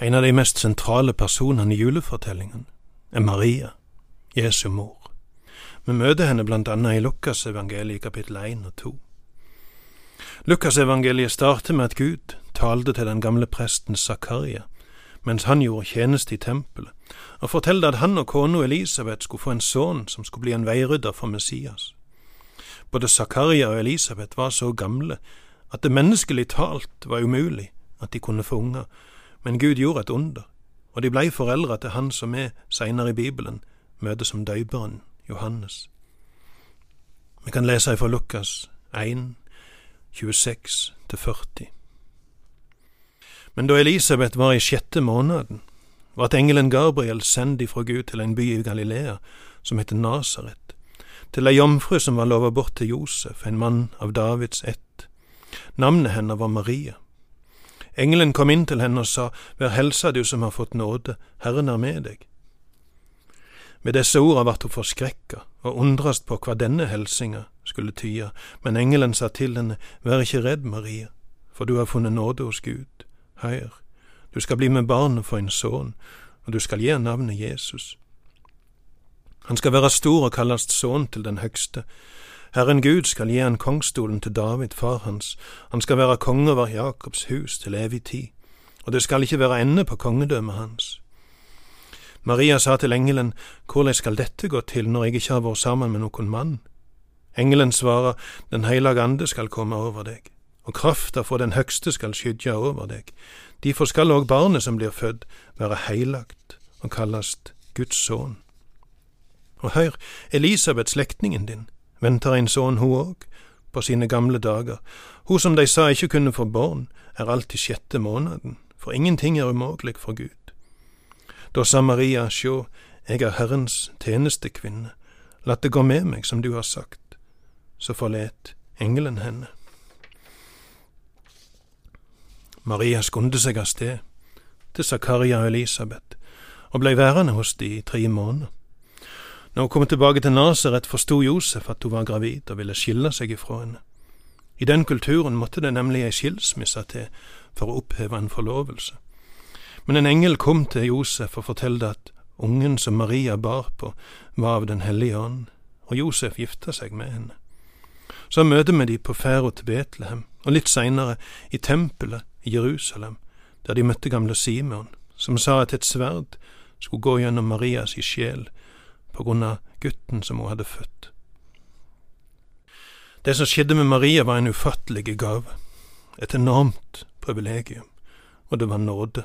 En av de mest sentrale personene i julefortellingen er Maria, Jesu mor. Vi møter henne blant annet i Lukasevangeliet kapittel 1 og 2. Lukasevangeliet starter med at Gud talte til den gamle presten Zakaria mens han gjorde tjeneste i tempelet, og fortalte at han og kona Elisabeth skulle få en sønn som skulle bli en veirydder for Messias. Både Zakaria og Elisabeth var så gamle at det menneskelig talt var umulig at de kunne få unger, men Gud gjorde et under, og de blei foreldre til han som vi seinere i Bibelen møter som døyperen Johannes. Vi kan lese ifra Lukas 1, 26–40. Men da Elisabeth var i sjette måneden, vart engelen Gabriel sendt ifra Gud til en by i Galilea som heter Nasaret, til ei jomfru som var lova bort til Josef, en mann av Davids ett. Navnet hennes var Maria. Engelen kom inn til henne og sa, Vær helsa du som har fått nåde, Herren er med deg. Med disse orda vart hun forskrekka og undrast på hva denne helsinga skulle tyde, men engelen sa til henne, Vær ikke redd, Maria, for du har funnet nåde hos Gud. Hør, du skal bli med barnet for en sønn, og du skal gi navnet Jesus. Han skal være stor og kallast sønn til den høgste. Herren Gud skal gi han kongstolen til David, far hans, han skal være konge over Jakobs hus til evig tid, og det skal ikke være ende på kongedømmet hans. Maria sa til engelen, Hvordan skal dette gå til når jeg ikke har vært sammen med noen mann? Engelen svarer, Den hellige ande skal komme over deg, og krafta fra den høgste skal skydja over deg. Derfor skal òg barnet som blir født, være heilagt og kallast Guds sønn. Og hør, Elisabeth, slektningen din, venter en sønn hun òg, på sine gamle dager. Hun som de sa ikke kunne få barn, er alt i sjette måneden, for ingenting er umulig for Gud. Da sa Maria, sjå, jeg er Herrens tjenestekvinne, la det gå med meg som du har sagt. Så forlet engelen henne. Maria skunde seg av sted til Zakaria og Elisabeth og blei værende hos de i tre måneder. Når hun kom tilbake til Nasaret, forsto Josef at hun var gravid og ville skille seg ifra henne. I den kulturen måtte det nemlig ei skilsmisse til for å oppheve en forlovelse. Men en engel kom til Josef og fortalte at ungen som Maria bar på, var av Den hellige ånd, og Josef gifta seg med henne. Så møter vi de på ferda til Betlehem, og litt seinere i tempelet i Jerusalem, der de møtte gamle Simon, som sa at et sverd skulle gå gjennom Marias sjel på grunn av gutten som hun hadde født. Det som skjedde med Maria, var en ufattelig gave, et enormt privilegium, og det var nåde.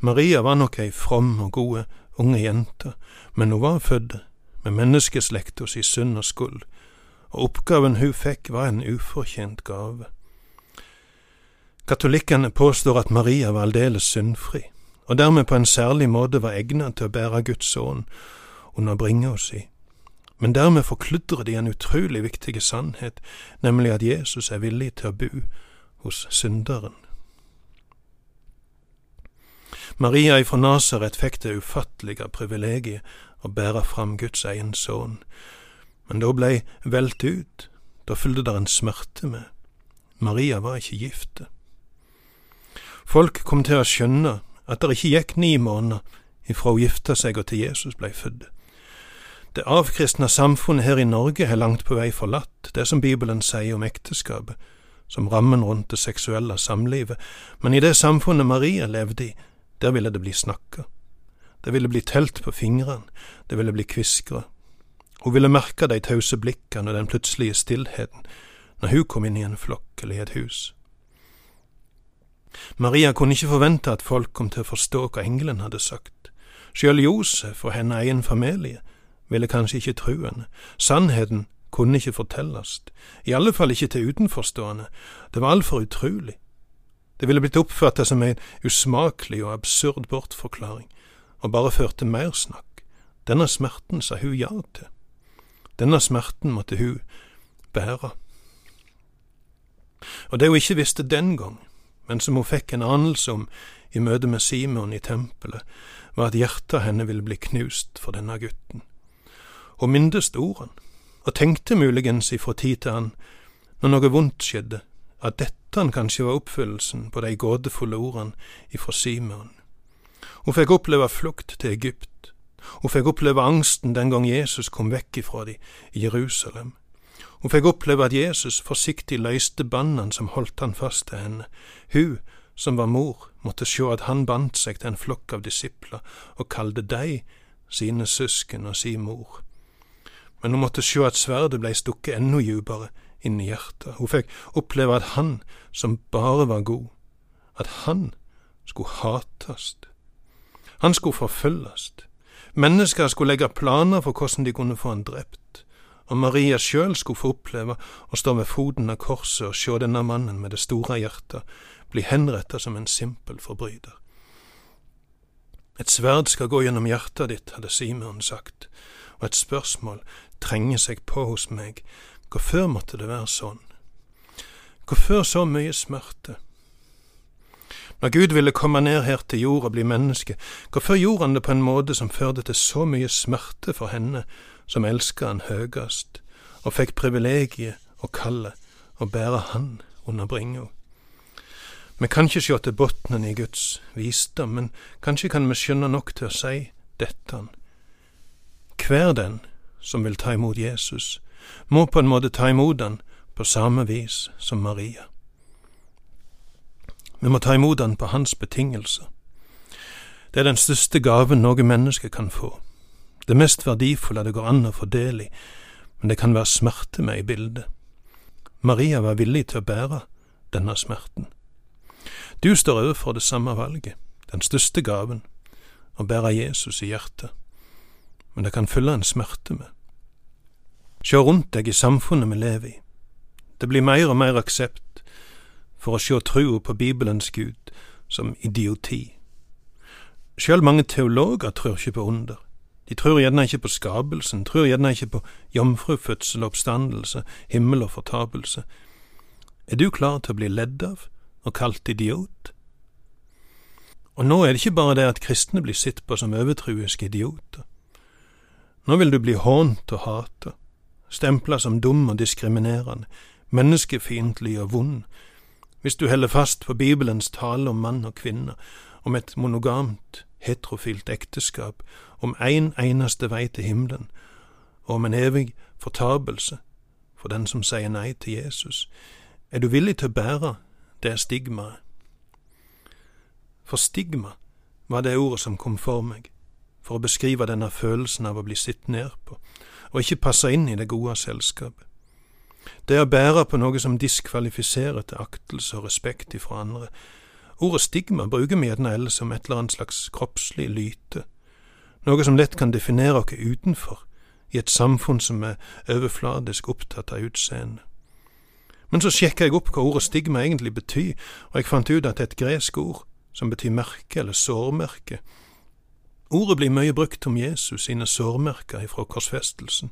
Maria var nok ei from og gode unge jente, men hun var født med menneskeslekta si synd og skuld, og oppgaven hun fikk var en ufortjent gave. Katolikkene påstår at Maria var aldeles syndfri, og dermed på en særlig måte var egnet til å bære Guds ånd under bringa si. Men dermed forkludrer de en utrolig viktig sannhet, nemlig at Jesus er villig til å bo hos synderen. Maria ifra Nasaret fikk det ufattelige privilegiet å bære fram Guds egen sønn, men da blei velt ut, da fulgte der en smerte med. Maria var ikke gifte. Folk kom til å skjønne at det ikke gikk ni måneder ifra hun gifta seg og til Jesus blei født. Det avkristna samfunnet her i Norge har langt på vei forlatt det som Bibelen sier om ekteskapet, som rammen rundt det seksuelle samlivet, men i det samfunnet Maria levde i, der ville det bli snakka. Det ville bli telt på fingrene, det ville bli kviskra. Hun ville merke de tause blikkene og den plutselige stillheten når hun kom inn i en flokk eller i et hus. Maria kunne ikke forvente at folk kom til å forstå hva engelen hadde sagt. Sjøl Josef og hennes egen familie ville kanskje ikke tru henne. Sannheten kunne ikke fortelles, i alle fall ikke til utenforstående. Det var altfor utrolig. Det ville blitt oppfattet som en usmakelig og absurd bortforklaring, og bare førte mer snakk. Denne smerten sa hun ja til. Denne smerten måtte hun bære. Og det hun ikke visste den gang, men som hun fikk en anelse om i møte med Simon i tempelet, var at hjertet henne ville bli knust for denne gutten. Hun mindes ordene, og tenkte muligens ifra tid til annen, når noe vondt skjedde, at dette kanskje var oppfyllelsen på de gåtefulle ordene ifra Simon. Hun fikk oppleve flukt til Egypt. Hun fikk oppleve angsten den gang Jesus kom vekk ifra dem i Jerusalem. Hun fikk oppleve at Jesus forsiktig løyste bandene som holdt han fast til henne. Hun, som var mor, måtte sjå at han bandt seg til en flokk av disipler og kalte dei sine søsken og si mor. Men hun måtte sjå at sverdet blei stukket enda djupere inn i hjertet. Hun fikk oppleve at han, som bare var god, at han skulle hatast. Han skulle forfølgast. Mennesker skulle legge planer for hvordan de kunne få han drept, og Maria sjøl skulle få oppleve å stå ved foten av korset og sjå denne mannen med det store hjertet bli henretta som en simpel forbryter. Et sverd skal gå gjennom hjertet ditt, hadde Simon sagt, og et spørsmål trenger seg på hos meg, hvorfor måtte det være sånn? Hvorfor så mye smerte? Når Gud ville komme ned her til jord og bli menneske, hvorfor gjorde han det på en måte som førte til så mye smerte for henne som elska han høgast, og fikk privilegiet og kallet å bære han under bringa? Vi kan ikke sjå til botnen i Guds visdom, men kanskje kan vi skjønne nok til å si dette. Hver den som vil ta imot Jesus, må på en måte ta imot han på samme vis som Maria. Vi må ta imot han på hans betingelser. Det er den største gaven noe menneske kan få. Det mest verdifulle det går an å få del i, men det kan være smerte med i bildet. Maria var villig til å bære denne smerten. Du står overfor det samme valget, den største gaven, å bære Jesus i hjertet, men det kan følge en smerte med. Sjå rundt deg i samfunnet vi lever i. Det blir mer og mer aksept for å sjå trua på Bibelens Gud som idioti. Sjøl mange teologer tror ikke på under. De tror gjerne ikke på skapelsen, tror gjerne ikke på jomfrufødsel og oppstandelse, himmel og fortapelse. Er du klar til å bli ledd av og kalt idiot? Og nå er det ikke bare det at kristne blir sett på som overtruiske idioter. Nå vil du bli hånt og hatet, stempla som dum og diskriminerende, menneskefiendtlig og vond, hvis du heller fast på Bibelens tale om mann og kvinne, om et monogamt, heterofilt ekteskap, om én en eneste vei til himmelen, og om en evig fortapelse for den som sier nei til Jesus, er du villig til å bære det stigmaet? For stigma var det ordet som kom for meg, for å beskrive denne følelsen av å bli sett ned på, og ikke passe inn i det gode selskapet. Det å bære på noe som diskvalifiserer til aktelse og respekt ifra andre. Ordet stigma bruker vi gjerne ellers som et eller annet slags kroppslig lyte, noe som lett kan definere oss utenfor, i et samfunn som er overfladisk opptatt av utseende. Men så sjekka jeg opp hva ordet stigma egentlig betyr, og jeg fant ut at det er et gresk ord som betyr merke eller sårmerke, Ordet blir mye brukt om Jesus sine sårmerker ifra korsfestelsen.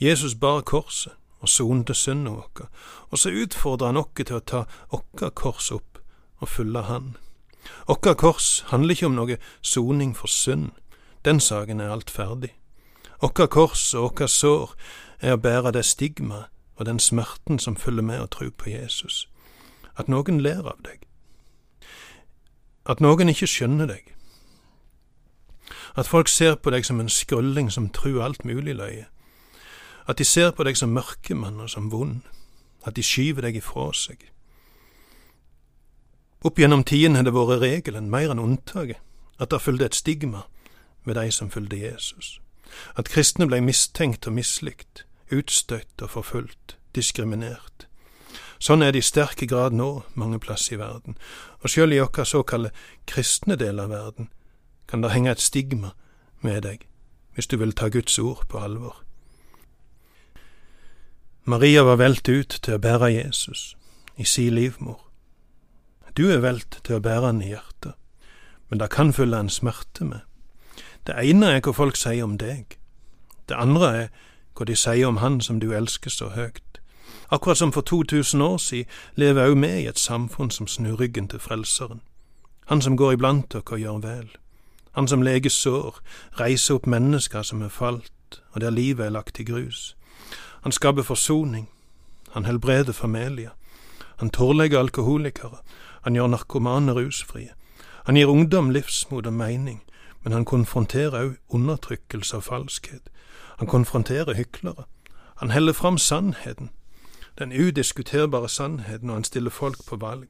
Jesus bar korset og sonte synda vår, og så utfordrer han oss til å ta vårt kors opp og følge Han. Vårt kors handler ikke om noe soning for synd, den saken er alt ferdig. Vårt kors og vårt sår er å bære det stigmaet og den smerten som følger med å tro på Jesus. At noen ler av deg. At noen ikke skjønner deg at folk ser på deg som en skrulling som truer alt mulig løye. At de ser på deg som mørkemann og som vond. At de skyver deg ifra seg. Opp gjennom tidene har det vært regelen, mer enn unntaket, at det fulgte et stigma med de som fulgte Jesus. At kristne ble mistenkt og mislikt, utstøtt og forfulgt, diskriminert. Sånn er det i sterk grad nå mange plasser i verden, og sjøl i vår såkalte kristne del av verden kan det henge et stigma med deg hvis du vil ta Guds ord på alvor. Maria var valgt ut til å bære Jesus i si livmor. Du er valgt til å bære han i hjertet, men det kan følge en smerte med. Det ene er hva folk sier om deg, det andre er hva de sier om han som du elsker så høyt. Akkurat som for 2000 år siden lever òg vi i et samfunn som snur ryggen til Frelseren, han som går iblant dere og gjør vel han som leger sår, reiser opp mennesker som er falt, og der livet er lagt i grus. Han skaper forsoning, han helbreder familier, Han torlegger alkoholikere, han gjør narkomane rusfrie. Han gir ungdom livsmot og mening, men han konfronterer òg undertrykkelse og falskhet. Han konfronterer hyklere. Han heller fram sannheten, den udiskuterbare sannheten, og han stiller folk på valg.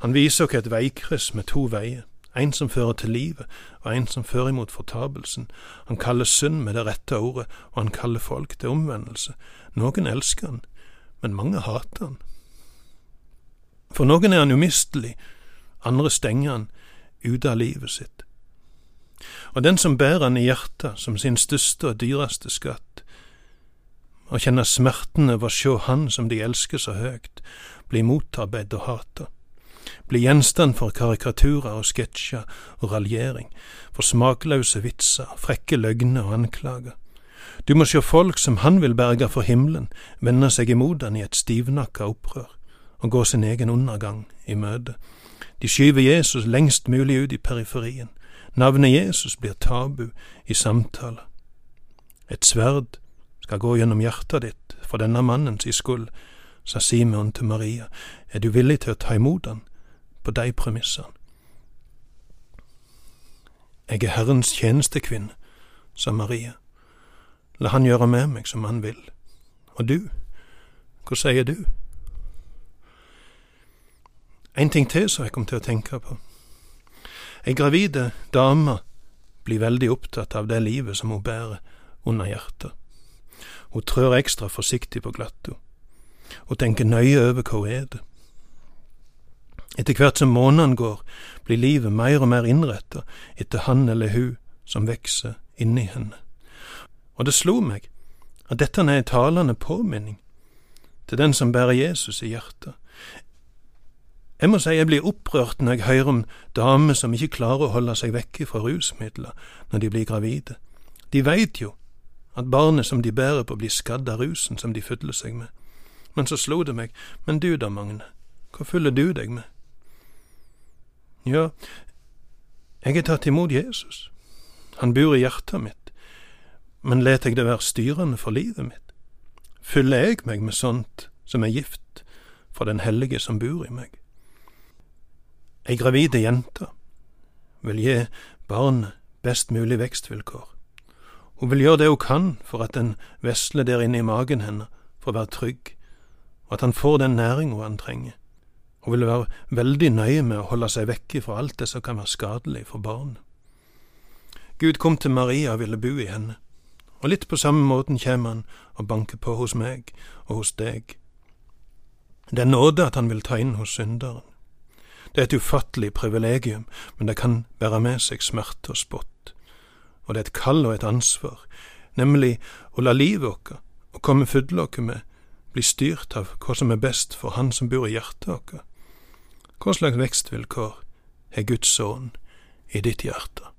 Han viser oss et veikryss med to veier, en som fører til livet, og en som fører imot fortapelsen. Han kaller synd med det rette ordet, og han kaller folk til omvendelse. Noen elsker han, men mange hater han. For noen er han umistelig, andre stenger han ute av livet sitt. Og den som bærer han i hjertet som sin største og dyreste skatt, og kjenner smertene over å sjå han som de elsker så høyt, blir motarbeidet og hata, bli gjenstand for karikaturer og sketsjer og raljering, for smakløse vitser, frekke løgner og anklager. Du må sjå folk som han vil berge for himmelen, vende seg imot han i et stivnakka opprør og gå sin egen undergang i møte. De skyver Jesus lengst mulig ut i periferien. Navnet Jesus blir tabu i samtaler. Et sverd skal gå gjennom hjertet ditt for denne mannens skyld, sa Simon til Maria. Er du villig til å ta imot han på de premissene? Jeg er Herrens tjenestekvinne, sa Maria. La han gjøre med meg som han vil. Og du, hva sier du? En ting til som jeg kom til å tenke på. Ei gravide dame blir veldig opptatt av det livet som hun bærer under hjertet. Hun trør ekstra forsiktig på glatta. Hun tenker nøye over hva hun er det. Etter hvert som månedene går, blir livet mer og mer innretta etter han eller hun som vokser inni henne. Og det slo meg at dette er en talende påminning til den som bærer Jesus i hjertet. Jeg må si jeg blir opprørt når jeg hører om damer som ikke klarer å holde seg vekke fra rusmidler når de blir gravide. De veit jo at barnet som de bærer på, blir skadd av rusen som de fyller seg med. Men så slo det meg, men du da, Magne, hva fyller du deg med? Ja, jeg har tatt imot Jesus. Han bor i hjertet mitt, men let jeg det være styrende for livet mitt? Fyller jeg meg med sånt som er gift for den hellige som bor i meg? Ei gravide jente vil gi barnet best mulig vekstvilkår. Hun vil gjøre det hun kan for at den vesle der inne i magen hennes får være trygg, og at han får den næringa han trenger. Hun ville være veldig nøye med å holde seg vekke fra alt det som kan være skadelig for barn. Gud kom til Maria og ville bo i henne, og litt på samme måten kommer han og banker på hos meg og hos deg. Det er nåde at han vil ta inn hos synderen. Det er et ufattelig privilegium, men det kan bære med seg smerte og spott. Og det er et kall og et ansvar, nemlig å la livet vårt og komme fulle oss med, bli styrt av hva som er best for Han som bor i hjertet vårt. Hva slags vekstvilkår har Guds sønn i ditt hjerte?